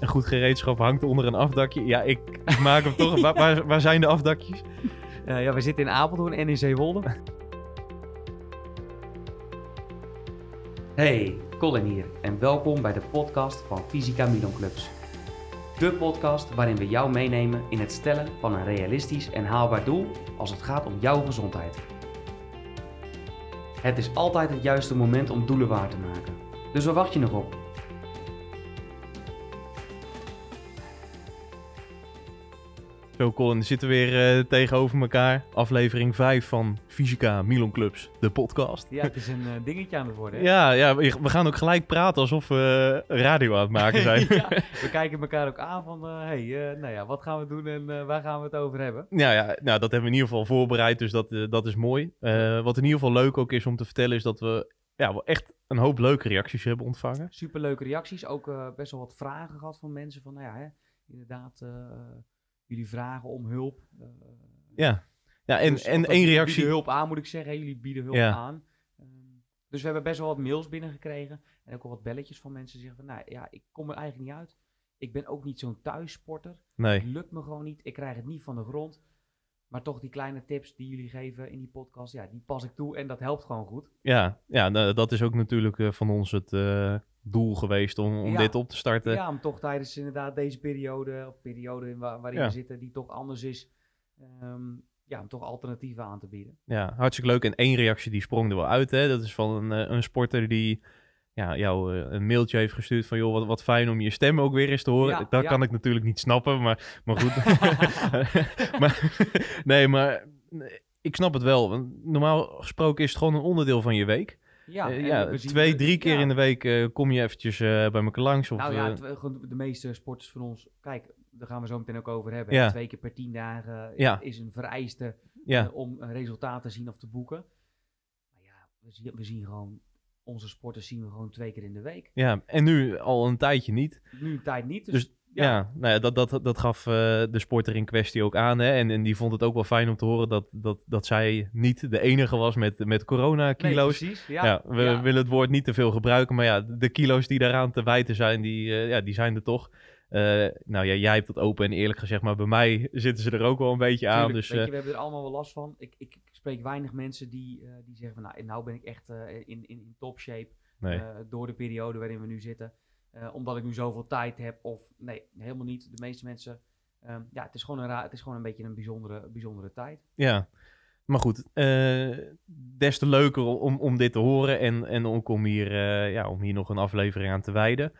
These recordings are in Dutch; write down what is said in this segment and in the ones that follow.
een goed gereedschap hangt onder een afdakje. Ja, ik maak hem toch. Waar, waar, zijn de afdakjes? Eh, ja, we zitten in Apeldoorn en in Zeewolde. Hey, Colin hier en welkom bij de podcast van Fysica Milan Clubs. De podcast waarin we jou meenemen in het stellen van een realistisch en haalbaar doel als het gaat om jouw gezondheid. Het is altijd het juiste moment om doelen waar te maken. Dus waar wacht je nog op? Zo, Colin, we zitten weer eh, tegenover elkaar. Aflevering 5 van Fysica Milan Clubs, de podcast. Ja, het is een eh, dingetje aan het worden. hè? Ja, ja, we we gaan ook gelijk praten alsof we radio aan het maken zijn. Ja, we kijken elkaar ook aan van, eh, hey, nou ja, wat gaan we doen en waar gaan we het over hebben? Ja, ja, nou, dat hebben we in ieder geval voorbereid, dus dat, dat is mooi. Wat in ieder geval leuk ook is om te vertellen, is dat we ja, wel echt een hoop leuke reacties hebben ontvangen. Superleuke reacties, ook best wel wat vragen gehad van mensen van, nou ja, hè, inderdaad, jullie vragen om hulp. eh, Ja, ja en, dus- en één jullie reactie. bieden hulp aan, moet ik zeggen. Jullie bieden hulp Ja. aan. Ehm, dus we hebben best wel wat mails binnengekregen. En ook al wat belletjes van mensen die zeggen van, nou ja, ik kom er eigenlijk niet uit. Ik ben ook niet zo'n thuissporter. Het Nee, lukt me gewoon niet. Ik krijg het niet van de grond. Maar toch die kleine tips die jullie geven in die podcast, ja, die pas ik toe en dat helpt gewoon goed. ja, ja dat is ook natuurlijk eh, van ons het eh, doel geweest om, om Ja. dit op te starten. Ja, om toch tijdens inderdaad deze periode, of periode in wa- waarin Ja. we zitten, die toch anders is, ehm, ja, om toch alternatieven aan te bieden. Ja, hartstikke leuk. En één reactie die sprong er wel uit. Hè? Dat is van een, eh, een sporter die ja, jou eh, een mailtje heeft gestuurd van... joh, wat, wat fijn om je stem ook weer eens te horen. Ja, dat ja. kan ik natuurlijk niet snappen, maar, maar goed. maar, nee, maar ik snap het wel. Normaal gesproken is het gewoon een onderdeel van je week. Ja, Eh, ja twee, drie keer ja. in de week eh, kom je eventjes eh, bij elkaar langs. Of, nou ja, de meeste sporters van ons, kijk, daar gaan we zo meteen ook over hebben. Ja. Twee keer per tien dagen is een vereiste om een resultaat te zien of te boeken. Maar ja, we zien, we zien gewoon, onze sporters zien we gewoon twee keer in de week. ja, en nu al een tijdje niet. Nu een tijd niet, dus, Dus Ja, nou ja, dat, dat, dat gaf eh, de sporter in kwestie ook aan. Hè? En, en die vond het ook wel fijn om te horen dat, dat, dat zij niet de enige was met, met corona-kilo's. precies. ja, Ja, we willen het woord niet te veel gebruiken, maar ja, de kilo's die daaraan te wijten zijn, die, eh, ja, die zijn er toch. Eh, nou ja, jij hebt dat open en eerlijk gezegd, maar bij mij zitten ze er ook wel een beetje aan. Dus je, we hebben er allemaal wel last van. Ik, ik, ik spreek weinig mensen die, die zeggen van nou, nou ben ik echt in, in, in top shape nee. eh, door de periode waarin we nu zitten. Eh, omdat ik nu zoveel tijd heb. Of nee, helemaal niet. De meeste mensen. ehm, ja, het is gewoon een, het is gewoon een beetje een bijzondere, bijzondere tijd. Ja, maar goed, eh, des te leuker om, om dit te horen en, en ook om hier, eh, ja, om hier nog een aflevering aan te wijden.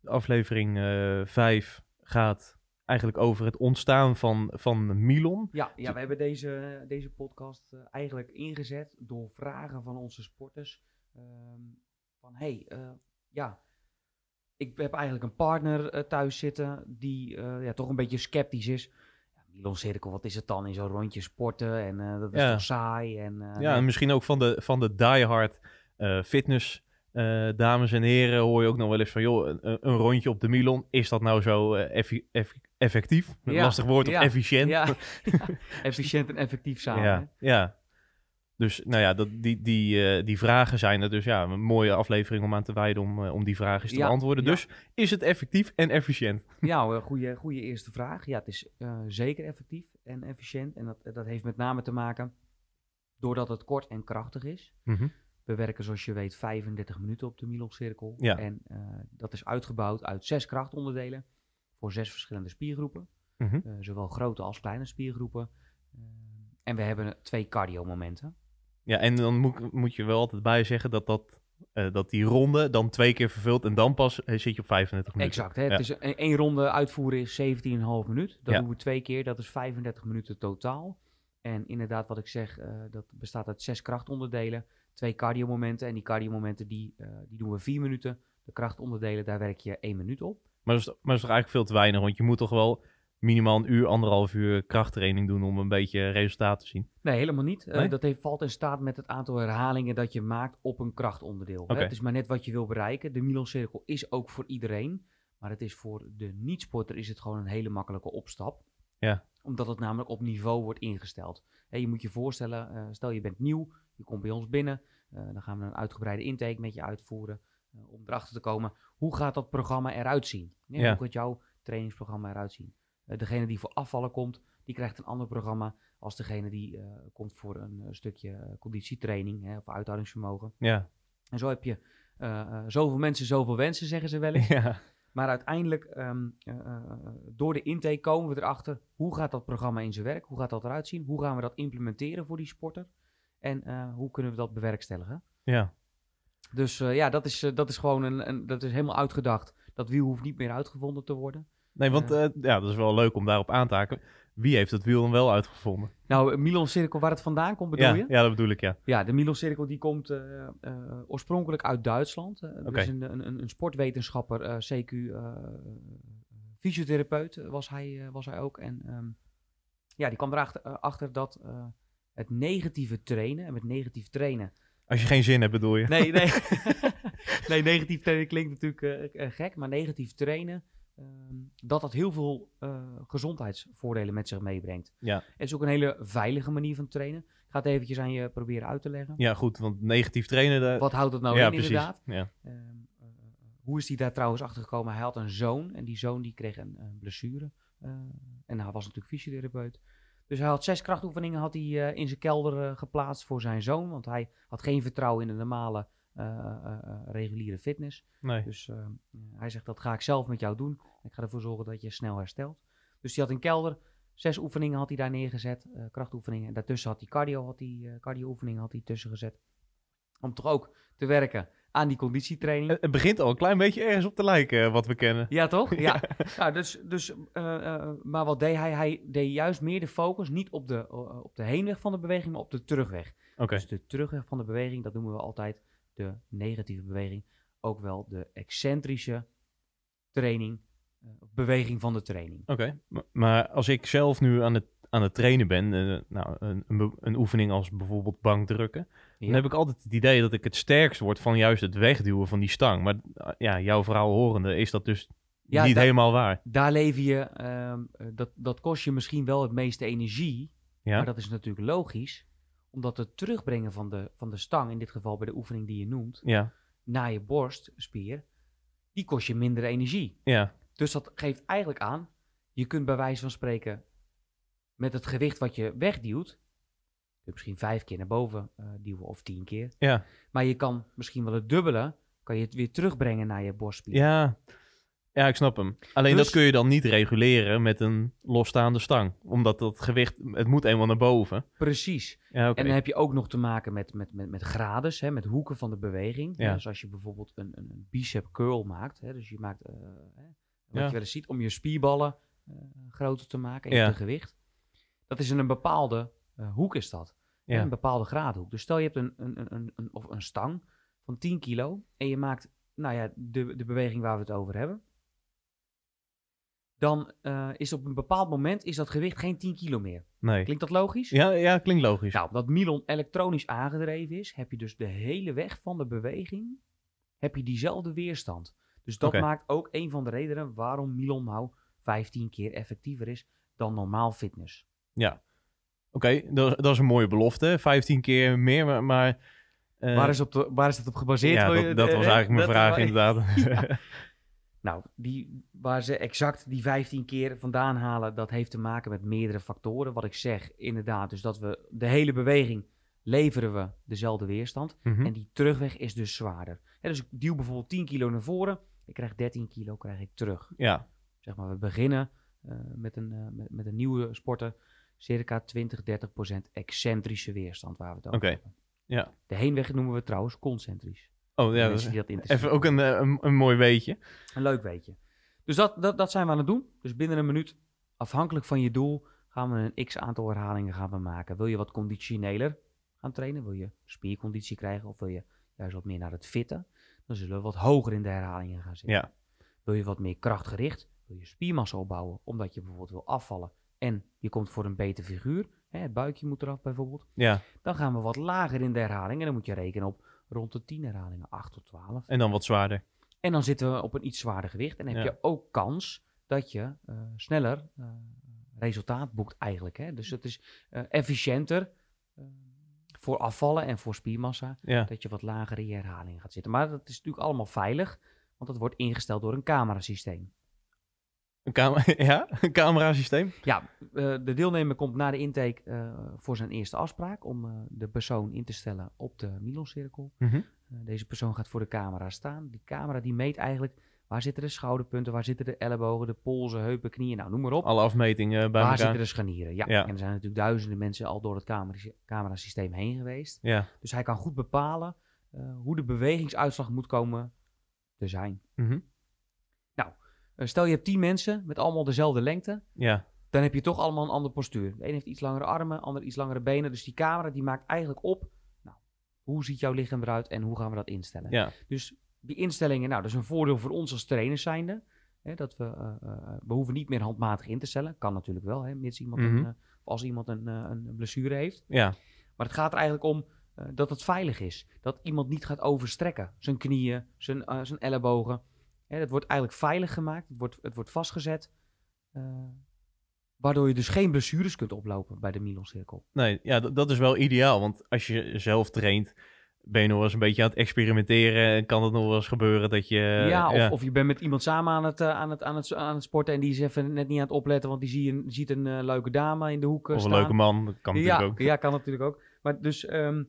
De aflevering 5 gaat eigenlijk over het ontstaan van, van Milon. Ja, ja we hebben deze, deze podcast eigenlijk ingezet door vragen van onze sporters. ehm, van hey, ja, ik heb eigenlijk een partner eh, thuis zitten die eh, ja, toch een beetje sceptisch is. Ja, Milon Cirkel, wat is het dan in zo'n rondje sporten? En eh, dat is Ja. toch saai? En, Ja, en misschien ook van de, van de diehard eh fitness dames en heren hoor je ook nog wel eens van, joh, een, een rondje op de Milon, is dat nou zo effi- eff- effectief? Een Ja, lastig woord, ja, of efficiënt? Ja, efficiënt en effectief samen. ja. Dus nou ja, dat, die, die, eh, die vragen zijn er. Dus ja, een mooie aflevering om aan te wijden om, eh, om die vragen eens te Ja, beantwoorden. ja. Dus is het effectief en efficiënt? Ja, een goede, goede eerste vraag. Ja, het is eh, zeker effectief en efficiënt. En dat, dat heeft met name te maken doordat het kort en krachtig is. Mhm. We werken, zoals je weet, 35 minuten op de Milon-cirkel. Ja. En dat is uitgebouwd uit zes krachtonderdelen voor zes verschillende spiergroepen. Mhm. Zowel grote als kleine spiergroepen. En we hebben twee cardio-momenten. Ja, en dan moet, moet je wel altijd bij zeggen dat, dat, eh, dat die ronde dan twee keer vervult en dan pas eh, zit je op 35 minuten. Exact. Hè? Ja. Het is een, één ronde uitvoeren is 17,5 minuut. Dat Ja. doen we twee keer. Dat is 35 minuten totaal. En inderdaad, wat ik zeg, eh, dat bestaat uit zes krachtonderdelen. Twee cardiomomenten. En die cardiomomenten, die, die doen we vier minuten. De krachtonderdelen, daar werk je één minuut op. Maar dat, is, maar dat is toch eigenlijk veel te weinig, want je moet toch wel minimaal een uur, anderhalf uur krachttraining doen om een beetje resultaat te zien. Nee, helemaal niet. Eh, dat heeft, valt in staat met het aantal herhalingen dat je maakt op een krachtonderdeel. hè. Het is maar net wat je wil bereiken. De Milon-cirkel is ook voor iedereen. Maar het is voor de niet-sporter is het gewoon een hele makkelijke opstap. Ja. Omdat het namelijk op niveau wordt ingesteld. Hè, je moet je voorstellen, eh, stel je bent nieuw, je komt bij ons binnen. eh, dan gaan we een uitgebreide intake met je uitvoeren. om erachter te komen, hoe gaat dat programma eruit zien? Ja, Ja. Hoe gaat jouw trainingsprogramma eruit zien? Eh, degene die voor afvallen komt, die krijgt een ander programma als degene die eh, komt voor een eh, stukje conditietraining hè, of uithoudingsvermogen. Ja. En zo heb je zoveel mensen, zoveel wensen, zeggen ze wel eens. ja. Maar uiteindelijk, ehm, eh, eh, door de intake komen we erachter, hoe gaat dat programma in zijn werk? Hoe gaat dat eruit zien? Hoe gaan we dat implementeren voor die sporter? En hoe kunnen we dat bewerkstelligen? Ja. Dus ja, dat is, dat is gewoon een, een, dat is helemaal uitgedacht. Dat wiel hoeft niet meer uitgevonden te worden. Nee, want Ja. eh, ja, dat is wel leuk om daarop aan te haken. Wie heeft het wiel dan wel uitgevonden? Nou, Milon Cirkel, waar het vandaan komt, bedoel Ja, je? ja, dat bedoel ik, ja. Ja, de Milon Cirkel die komt eh, eh, oorspronkelijk uit Duitsland. Oké. Dus een, een, een- sportwetenschapper, CQ, fysiotherapeut was hij, was hij ook. En ehm, ja, die kwam erachter achter dat het negatieve trainen, en met negatief trainen... Als je geen zin hebt, bedoel je? Nee, nee. nee, negatief trainen klinkt natuurlijk gek, maar negatief trainen... ehm, dat dat heel veel eh, gezondheidsvoordelen met zich meebrengt. Ja. Het is ook een hele veilige manier van trainen. Ik ga het eventjes aan je proberen uit te leggen. Ja, goed, want negatief trainen... de- Wat houdt het nou ja, in precies. inderdaad? Ja. Ehm, eh, hoe is hij daar trouwens achter gekomen? Hij had een zoon en die zoon die kreeg een, een blessure. eh, en hij was natuurlijk fysiotherapeut. Dus hij had zes krachtoefeningen had hij, eh, in zijn kelder eh, geplaatst voor zijn zoon. Want hij had geen vertrouwen in de normale eh, eh, eh, reguliere fitness. Nee. Dus eh, hij zegt dat ga ik zelf met jou doen. Ik ga ervoor zorgen dat je snel herstelt. Dus hij had een kelder. Zes oefeningen had hij daar neergezet, eh, krachtoefeningen. En daartussen had hij cardio, had hij, eh cardio oefeningen had hij tussen gezet. Om toch ook te werken aan die conditietraining. Het het begint al een klein beetje ergens op te lijken, eh, wat we kennen. Ja, toch? Ja. Nou, dus, dus, eh, eh, maar wat deed hij? Hij deed juist meer de focus niet op de, eh, op de heenweg van de beweging, maar op de terugweg. Oké, Dus de terugweg van de beweging, dat noemen we altijd de negatieve beweging. Ook wel de excentrische training, eh, beweging van de training. oké. Maar- Maar als ik zelf nu aan het, aan het trainen ben, eh, nou, een, een, oefening als bijvoorbeeld bankdrukken, Ja. dan heb ik altijd het idee dat ik het sterkst word van juist het wegduwen van die stang. Maar eh, ja, jouw verhaal horende is dat dus Ja, niet helemaal waar. Daar lever je, ehm, eh, dat, dat kost je misschien wel het meeste energie, Ja, maar dat is natuurlijk logisch. Omdat het terugbrengen van de, van de stang, in dit geval bij de oefening die je noemt, ja, naar je borstspier, die kost je minder energie. ja, Dus dat geeft eigenlijk aan, je kunt bij wijze van spreken met het gewicht wat je wegduwt, kun je misschien vijf keer naar boven eh, duwen of tien keer. ja, Maar je kan misschien wel het dubbele, kan je het weer terugbrengen naar je borstspier. ja. Ja, ik snap hem. Alleen Dus- dat kun je dan niet reguleren met een losstaande stang. Omdat dat gewicht, het moet eenmaal naar boven. Precies. Ja. En dan heb je ook nog te maken met, met, met, met grades, hè, met hoeken van de beweging. Ja. Dus als je bijvoorbeeld een, een, een bicep curl maakt, hè, dus je maakt, eh, hè, wat Ja. je wel eens ziet, om je spierballen eh, groter te maken en Ja. je gewicht. Dat is in een bepaalde eh, hoek is dat. Hè. Een bepaalde graadhoek. Dus stel je hebt een, een, een, een, een- of een stang van 10 kilo en je maakt, nou ja, de, de beweging waar we het over hebben. Dan eh, is op een bepaald moment is dat gewicht geen 10 kilo meer. Nee. Klinkt dat logisch? Ja, ja, klinkt logisch. Nou, omdat Milon elektronisch aangedreven is, heb je dus de hele weg van de beweging, heb je diezelfde weerstand. Dus dat maakt ook een van de redenen waarom Milon nou 15 keer effectiever is dan normaal fitness. Ja. Oké, dat, dat is een mooie belofte. 15 keer meer, maar... maar eh, waar, is op de, waar is dat op gebaseerd? Ja, dat, dat was eigenlijk mijn vraag inderdaad. Nou, die, waar ze exact die 15 keer vandaan halen, dat heeft te maken met meerdere factoren. Wat ik zeg, inderdaad, dus dat we de hele beweging leveren we dezelfde weerstand. Mhm. En die terugweg is dus zwaarder. Dus ik duw bijvoorbeeld 10 kilo naar voren. Ik krijg 13 kilo krijg ik terug. Ja, Zeg maar, we beginnen eh, met, een, eh, met, met een nieuwe sporter. Circa 20, 30 procent excentrische weerstand waar we het over Oké, hebben. ja. De heenweg noemen we trouwens concentrisch. Oh ja, dat is even ook een, eh, een, een mooi weetje. Een leuk weetje. Dus dat, dat, dat zijn we aan het doen. Dus binnen een minuut, afhankelijk van je doel, gaan we een x aantal herhalingen gaan we maken. Wil je wat conditioneler gaan trainen? Wil je spierconditie krijgen? Of wil je juist wat meer naar het fitten? Dan zullen we wat hoger in de herhalingen gaan zitten. Ja. Wil je wat meer krachtgericht? Wil je spiermassa opbouwen? Omdat je bijvoorbeeld wil afvallen en je komt voor een beter figuur. Hè, het buikje moet eraf bijvoorbeeld. Ja, Dan gaan we wat lager in de herhaling. En dan moet je rekenen op rond de 10 herhalingen, 8 tot 12. en dan wat zwaarder. En dan zitten we op een iets zwaarder gewicht. En dan heb Ja. je ook kans dat je eh, sneller eh, resultaat boekt eigenlijk. Hè? Dus het is eh, efficiënter, voor afvallen en voor spiermassa, Ja. dat je wat lager in je herhaling gaat zitten. Maar dat is natuurlijk allemaal veilig, want dat wordt ingesteld door een camerasysteem. Een, cam ja? een camerasysteem? Ja, eh, de deelnemer komt na de intake eh, voor zijn eerste afspraak om eh, de persoon in te stellen op de Milon-cirkel. Mhm. Deze persoon gaat voor de camera staan. Die camera die meet eigenlijk waar zitten de schouderpunten, waar zitten de ellebogen, de polsen, heupen, knieën, nou noem maar op. Alle afmetingen bij waar elkaar. zitten de scharnieren? Ja. Ja. en er zijn natuurlijk duizenden mensen al door het camera camerasysteem heen geweest. Ja. Dus hij kan goed bepalen hoe de bewegingsuitslag moet komen te zijn. Mhm. Eh, stel je hebt 10 mensen met allemaal dezelfde lengte, Ja. Dan heb je toch allemaal een ander postuur. De een heeft iets langere armen, de ander iets langere benen. Dus die camera die maakt eigenlijk op, nou, hoe ziet jouw lichaam eruit en hoe gaan we dat instellen? Ja. Dus die instellingen, nou, dat is een voordeel voor ons als trainers zijnde. Hè, dat we, eh, we hoeven niet meer handmatig in te stellen. Kan natuurlijk wel, hè, mits iemand Mhm. een, of als iemand een, een blessure heeft. Ja. Maar het gaat er eigenlijk om dat het veilig is. Dat iemand niet gaat overstrekken. Zijn knieën, zijn, zijn ellebogen. Hè, het wordt eigenlijk veilig gemaakt. Het wordt, het wordt vastgezet. Eh, waardoor je dus geen blessures kunt oplopen bij de Milon-cirkel. Nee, ja, dat- is wel ideaal. Want als je zelf traint, ben je nog wel eens een beetje aan het experimenteren. En kan het nog wel eens gebeuren dat je... ja, of, ja. of je bent met iemand samen aan het, eh, aan, het, aan, het, aan het sporten en die is even net niet aan het opletten, want die zie ziet een eh, leuke dame in de hoek eh, Of een staan. leuke man, dat kan ja, natuurlijk ook. ja, kan natuurlijk ook. Maar dus, ehm,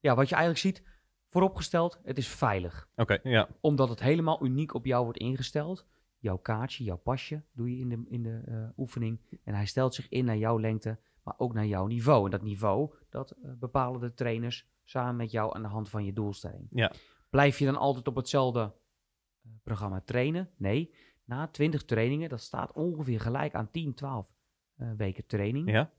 ja, wat je eigenlijk ziet, vooropgesteld, het is veilig. Oké, ja. Omdat het helemaal uniek op jou wordt ingesteld. Jouw kaartje, jouw pasje doe je in de, in de eh, oefening. En hij stelt zich in naar jouw lengte, maar ook naar jouw niveau. En dat niveau, dat eh, bepalen de trainers samen met jou aan de hand van je doelstelling. Ja. Blijf je dan altijd op hetzelfde eh, programma trainen? Nee. Na 20 trainingen, dat staat ongeveer gelijk aan 10, 12 eh, weken training. ja.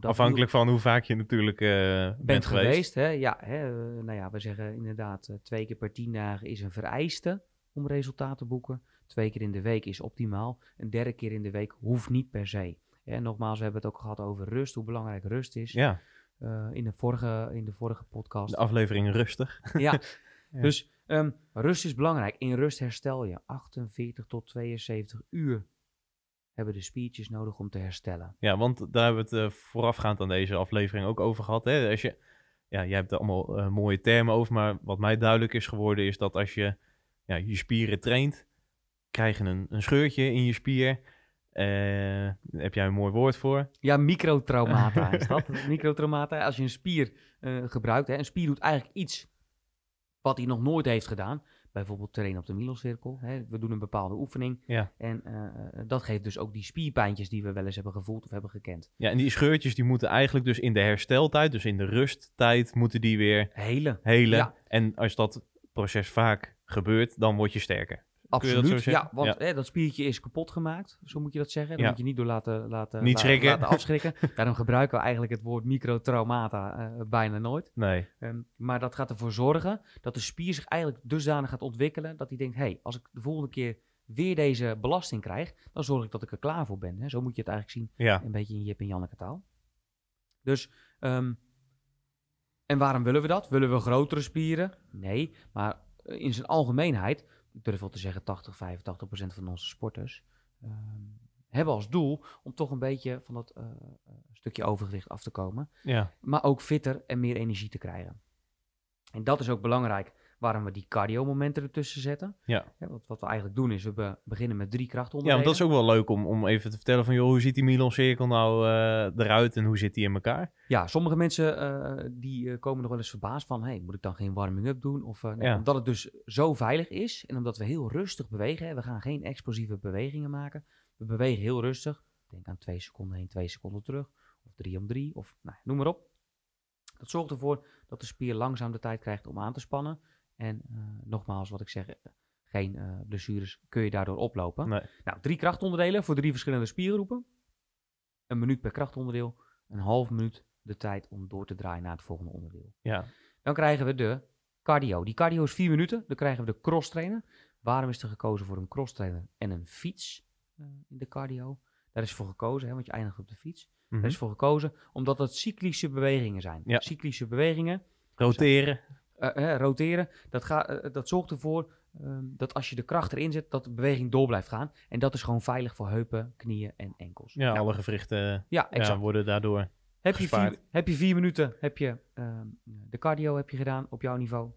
Afhankelijk van hoe vaak je natuurlijk bent, bent geweest. geweest. hè? Ja, hè, nou ja, we zeggen inderdaad twee keer per tien dagen is een vereiste om resultaat te boeken. Twee keer in de week is optimaal. Een derde keer in de week hoeft niet per se. En nogmaals, we hebben het ook gehad over rust, hoe belangrijk rust is. Ja, Eh, in, de vorige, in de vorige podcast. de aflevering rustig. ja. Ja. dus ehm, rust is belangrijk. In rust herstel je. 48 tot 72 uur hebben de spiertjes nodig om te herstellen. Ja, want daar hebben we het eh, voorafgaand aan deze aflevering ook over gehad. Hè? Als je, ja, jij hebt er allemaal eh, mooie termen over, maar wat mij duidelijk is geworden is dat als je ja, je spieren traint, krijg je een, een scheurtje in je spier. Eh, heb jij een mooi woord voor? Ja, microtraumata is dat. Microtraumata, als je een spier eh, gebruikt. Hè, een spier doet eigenlijk iets wat hij nog nooit heeft gedaan. Bijvoorbeeld trainen op de Milon-cirkel. hè. We doen een bepaalde oefening. Ja. En eh, dat geeft dus ook die spierpijntjes die we wel eens hebben gevoeld of hebben gekend. Ja, en die scheurtjes die moeten eigenlijk dus in de hersteltijd, dus in de rusttijd, moeten die weer Hele. helen. Ja. En als dat proces vaak gebeurt, dan word je sterker. Absoluut. ja, want Ja. Hè, dat spiertje is kapot gemaakt. Zo moet je dat zeggen. Dan Ja. moet je niet door laten, laten, Niet laten afschrikken. Daarom gebruiken we eigenlijk het woord microtraumata eh, bijna nooit. Nee. Ehm, maar dat gaat ervoor zorgen dat de spier zich eigenlijk dusdanig gaat ontwikkelen dat hij denkt: hé, hey, als ik de volgende keer weer deze belasting krijg, dan zorg ik dat ik er klaar voor ben. Hè? Zo moet je het eigenlijk zien, Ja, een beetje in Jip en Janneke taal. Dus, ehm, en waarom willen we dat? Willen we grotere spieren? Nee, maar in zijn algemeenheid, ik durf wel te zeggen 80, 85 procent van onze sporters, ehm, hebben als doel om toch een beetje van dat eh, eh, stukje overgewicht af te komen. Ja, maar ook fitter en meer energie te krijgen. En dat is ook belangrijk waarom we die cardio-momenten ertussen zetten. Ja. wat, wat we eigenlijk doen is, we be- beginnen met drie ja krachtonderdelen. want dat is ook wel leuk om, om even te vertellen van, joh, hoe ziet die Milon-cirkel nou eh, eruit en hoe zit die in elkaar? Ja, sommige mensen eh, die eh, komen nog wel eens verbaasd van, hey, moet ik dan geen warming-up doen? Of, nee, Ja. Omdat het dus zo veilig is en omdat we heel rustig bewegen. Hè, we gaan geen explosieve bewegingen maken. We bewegen heel rustig. Denk aan twee seconden heen, twee seconden terug. Of drie om drie, of nou, noem maar op. Dat zorgt ervoor dat de spier langzaam de tijd krijgt om aan te spannen. En eh, nogmaals, wat ik zeg, eh, geen eh, blessures kun je daardoor oplopen. Nee. Nou, drie krachtonderdelen voor drie verschillende spiergroepen. Een minuut per krachtonderdeel. Een half minuut de tijd om door te draaien naar het volgende onderdeel. Ja, Dan krijgen we de cardio. Die cardio is vier minuten. Dan krijgen we de cross trainer. Waarom is er gekozen voor een cross trainer en een fiets in de cardio? Daar is voor gekozen, hè, want je eindigt op de fiets. Mhm. Daar is voor gekozen omdat het cyclische bewegingen zijn. Ja. Cyclische bewegingen, roteren. Eh, roteren, dat, ga, eh, dat zorgt ervoor ehm, dat als je de kracht erin zet, dat de beweging door blijft gaan. En dat is gewoon veilig voor heupen, knieën en enkels. Ja, Nou, alle gewrichten ja, worden daardoor. Heb je, vier, heb je vier minuten, heb je ehm, de cardio heb je gedaan op jouw niveau.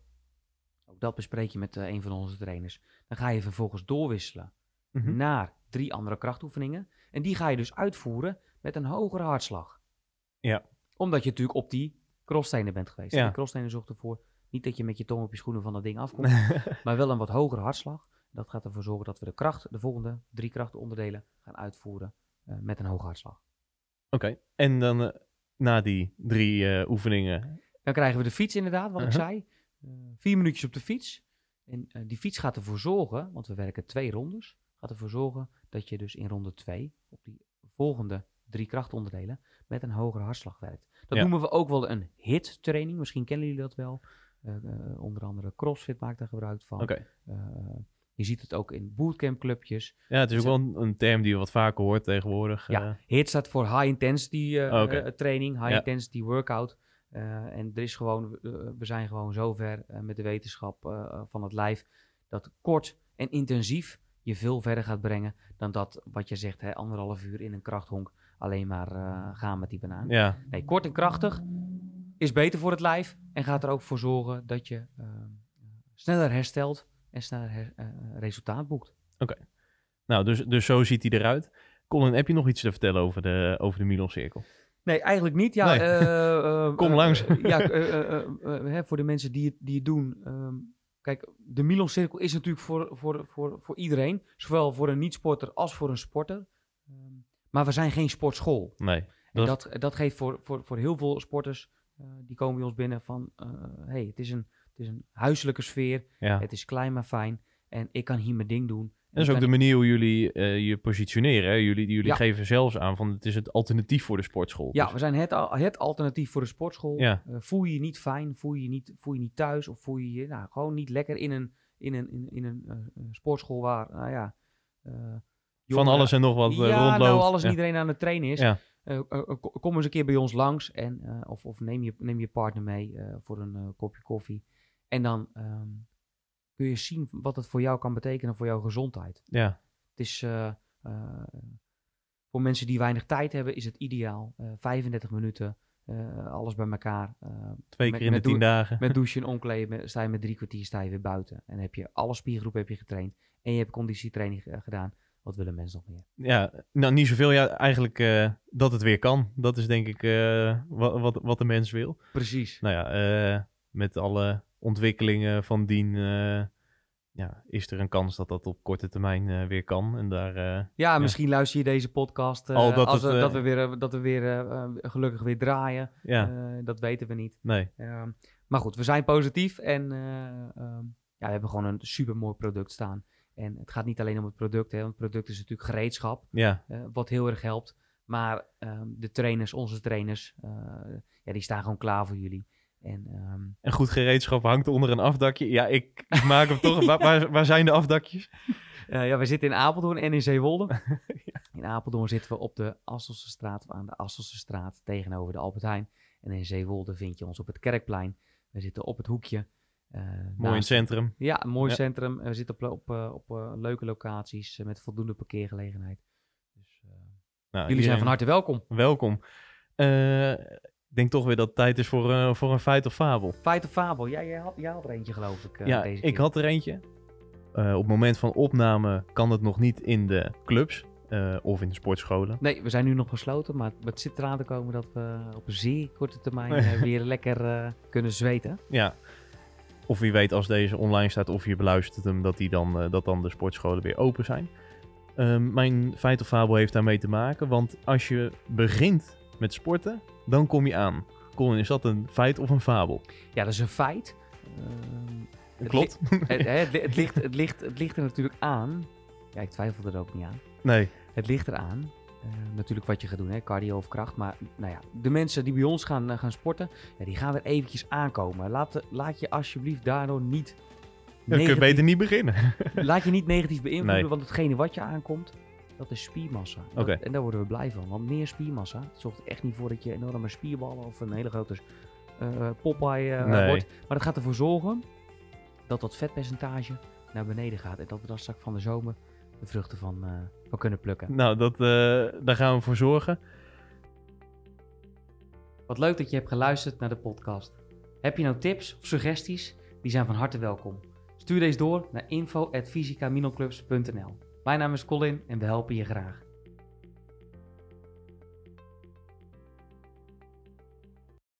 Ook dat bespreek je met eh, een van onze trainers. Dan ga je vervolgens doorwisselen Mhm. naar drie andere krachtoefeningen. En die ga je dus uitvoeren met een hogere hartslag. Ja. Omdat je natuurlijk op die crosstrainer bent geweest. Ja. Die crosstrainer zorgt ervoor, niet dat je met je tong op je schoenen van dat ding afkomt, maar wel een wat hogere hartslag. Dat gaat ervoor zorgen dat we de kracht, de volgende drie krachtonderdelen gaan uitvoeren eh, met een hoge hartslag. Oké, en dan eh, na die drie eh, oefeningen. Dan krijgen we de fiets inderdaad, wat ik Uh-huh. zei. Vier minuutjes op de fiets. En die fiets gaat ervoor zorgen, want we werken twee rondes, gaat ervoor zorgen dat je dus in ronde twee op die volgende drie krachtonderdelen met een hogere hartslag werkt. Dat Ja. noemen we ook wel een HIT training. Misschien kennen jullie dat wel. Eh, eh, onder andere CrossFit maakt daar gebruik van. Oké. Eh, je ziet het ook in bootcamp clubjes. Ja, het is ook wel een, een term die je wat vaker hoort tegenwoordig. Ja. HIT staat voor High Intensity eh, Training, High Ja. Intensity Workout. En er is gewoon, we zijn gewoon zover met de wetenschap van het lijf dat kort en intensief je veel verder gaat brengen dan dat wat je zegt, hè, anderhalf uur in een krachthonk alleen maar gaan met die banaan. ja, Nee, kort en krachtig is beter voor het lijf en gaat er ook voor zorgen dat je eh, sneller herstelt en sneller her- eh, resultaat boekt. nou, dus, dus zo ziet hij eruit. Colin, heb je nog iets te vertellen over de, over de Milon-cirkel? Nee, eigenlijk niet. Ja, Nee. eh, eh, Kom eh, langs. eh, ja, eh, eh, eh, eh, hè, voor de mensen die het, die het doen. ehm, kijk, de Milon Cirkel is natuurlijk voor, voor, voor, voor iedereen. Zowel voor een niet-sporter als voor een sporter. Ehm, maar we zijn geen sportschool. Nee. En Dat dat, dat geeft voor, voor, voor heel veel sporters, eh, die komen bij ons binnen van... eh, hey, het is, een, het is een huiselijke sfeer. Ja. Het is klein maar fijn. En ik kan hier mijn ding doen. Dat is ook de manier hoe jullie eh, je positioneren. Hè? Jullie, jullie Ja. geven zelfs aan van het is het alternatief voor de sportschool. Ja, Dus- we zijn het, al- het alternatief voor de sportschool. Ja. Eh, voel je je niet fijn, voel je je niet, voel je niet thuis of voel je je nou, gewoon niet lekker in een, in een, in, in een eh, eh, sportschool waar, nou ja... eh, van alles en nog wat eh, ja, rondloopt. nou alles en iedereen aan het trainen is. Eh, eh, eh, ko- kom eens een keer bij ons langs en, of, of neem, je, neem je partner mee voor een kopje koffie. En dan ehm, kun je zien wat het voor jou kan betekenen voor jouw gezondheid. ja. Het is voor mensen die weinig tijd hebben, is het ideaal. Eh 35 minuten, alles bij elkaar. Twee met- keer in de tien dagen. met douchen en omkleden sta je met drie kwartier sta je weer buiten. En heb je alle spiergroepen heb je getraind. En je hebt conditietraining gedaan. Wat willen mensen nog meer? Ja, nou niet zoveel. Ja, eigenlijk eh, dat het weer kan. Dat is denk ik eh, wat, wat, wat de mens wil. Precies. Nou ja, eh, met alle ontwikkelingen van dien eh, ja, is er een kans dat dat op korte termijn eh, weer kan. En daar, eh, Ja, misschien luister je deze podcast eh, Al dat als het, dat we weer, dat we weer gelukkig weer draaien. ja, Eh, dat weten we niet. nee. Ehm, maar goed, we zijn positief en eh, ehm, ja, we hebben gewoon een super mooi product staan. En het gaat niet alleen om het product, hè, want het product is natuurlijk gereedschap, Ja, eh, wat heel erg helpt. Maar ehm, de trainers, onze trainers, eh, ja, die staan gewoon klaar voor jullie. En en goed gereedschap hangt onder een afdakje. Ja, ik, maak hem toch. Waar, waar, waar zijn de afdakjes? eh, ja, we zitten in Apeldoorn en in Zeewolde. In Apeldoorn zitten we op de Asselse straat, of aan de Asselse straat, tegenover de Albert Heijn. En in Zeewolde vind je ons op het Kerkplein. We zitten op het hoekje. Eh, Mooi in centrum. Ja, mooi Ja. centrum. En we zitten op, op, eh, op eh, leuke locaties met voldoende parkeergelegenheid. Dus, Nou, jullie zijn van harte welkom. Welkom. Ik denk toch weer dat het tijd is voor, voor een feit of fabel. Feit of fabel? Ja, jij had, jij had er eentje geloof ik. ja, deze ik had er eentje. Op het moment van opname kan het nog niet in de clubs of in de sportscholen. Nee, we zijn nu nog gesloten, maar het zit eraan te komen dat we op een zeer korte termijn weer lekker kunnen zweten. Ja. Of wie weet als deze online staat of je beluistert hem, dat, die dan, eh, dat dan de sportscholen weer open zijn. Ehm, mijn feit of fabel heeft daarmee te maken, want als je begint met sporten, dan kom je aan. Colin, is dat een feit of een fabel? Ja, dat is een feit. Ehm, het Klopt. li- het, het ligt, het, ligt, het ligt er natuurlijk aan. Ja, ik twijfel er ook niet aan. Nee. Het ligt eraan. Eh natuurlijk wat je gaat doen, hè, cardio of kracht. Maar nou ja, de mensen die bij ons gaan, eh, gaan sporten, ja, die gaan weer eventjes aankomen. Laat, laat je alsjeblieft daardoor niet kun je negatief, beter niet beginnen. laat je niet negatief beïnvloeden. Nee. Want hetgene wat je aankomt, dat is spiermassa. Dat-. En daar worden we blij van. Want meer spiermassa het zorgt echt niet voor dat je enorme spierballen of een hele grote eh Popeye Nee. wordt. Maar dat gaat ervoor zorgen dat dat vetpercentage naar beneden gaat. En dat we dan straks van de zomer de vruchten van, eh, van kunnen plukken. Nou, dat, eh, daar gaan we voor zorgen. Wat leuk dat je hebt geluisterd naar de podcast. Heb je nou tips of suggesties? Die zijn van harte welkom. Stuur deze door naar info.fysicaminoclubs.nl Mijn naam is Colin en we helpen je graag.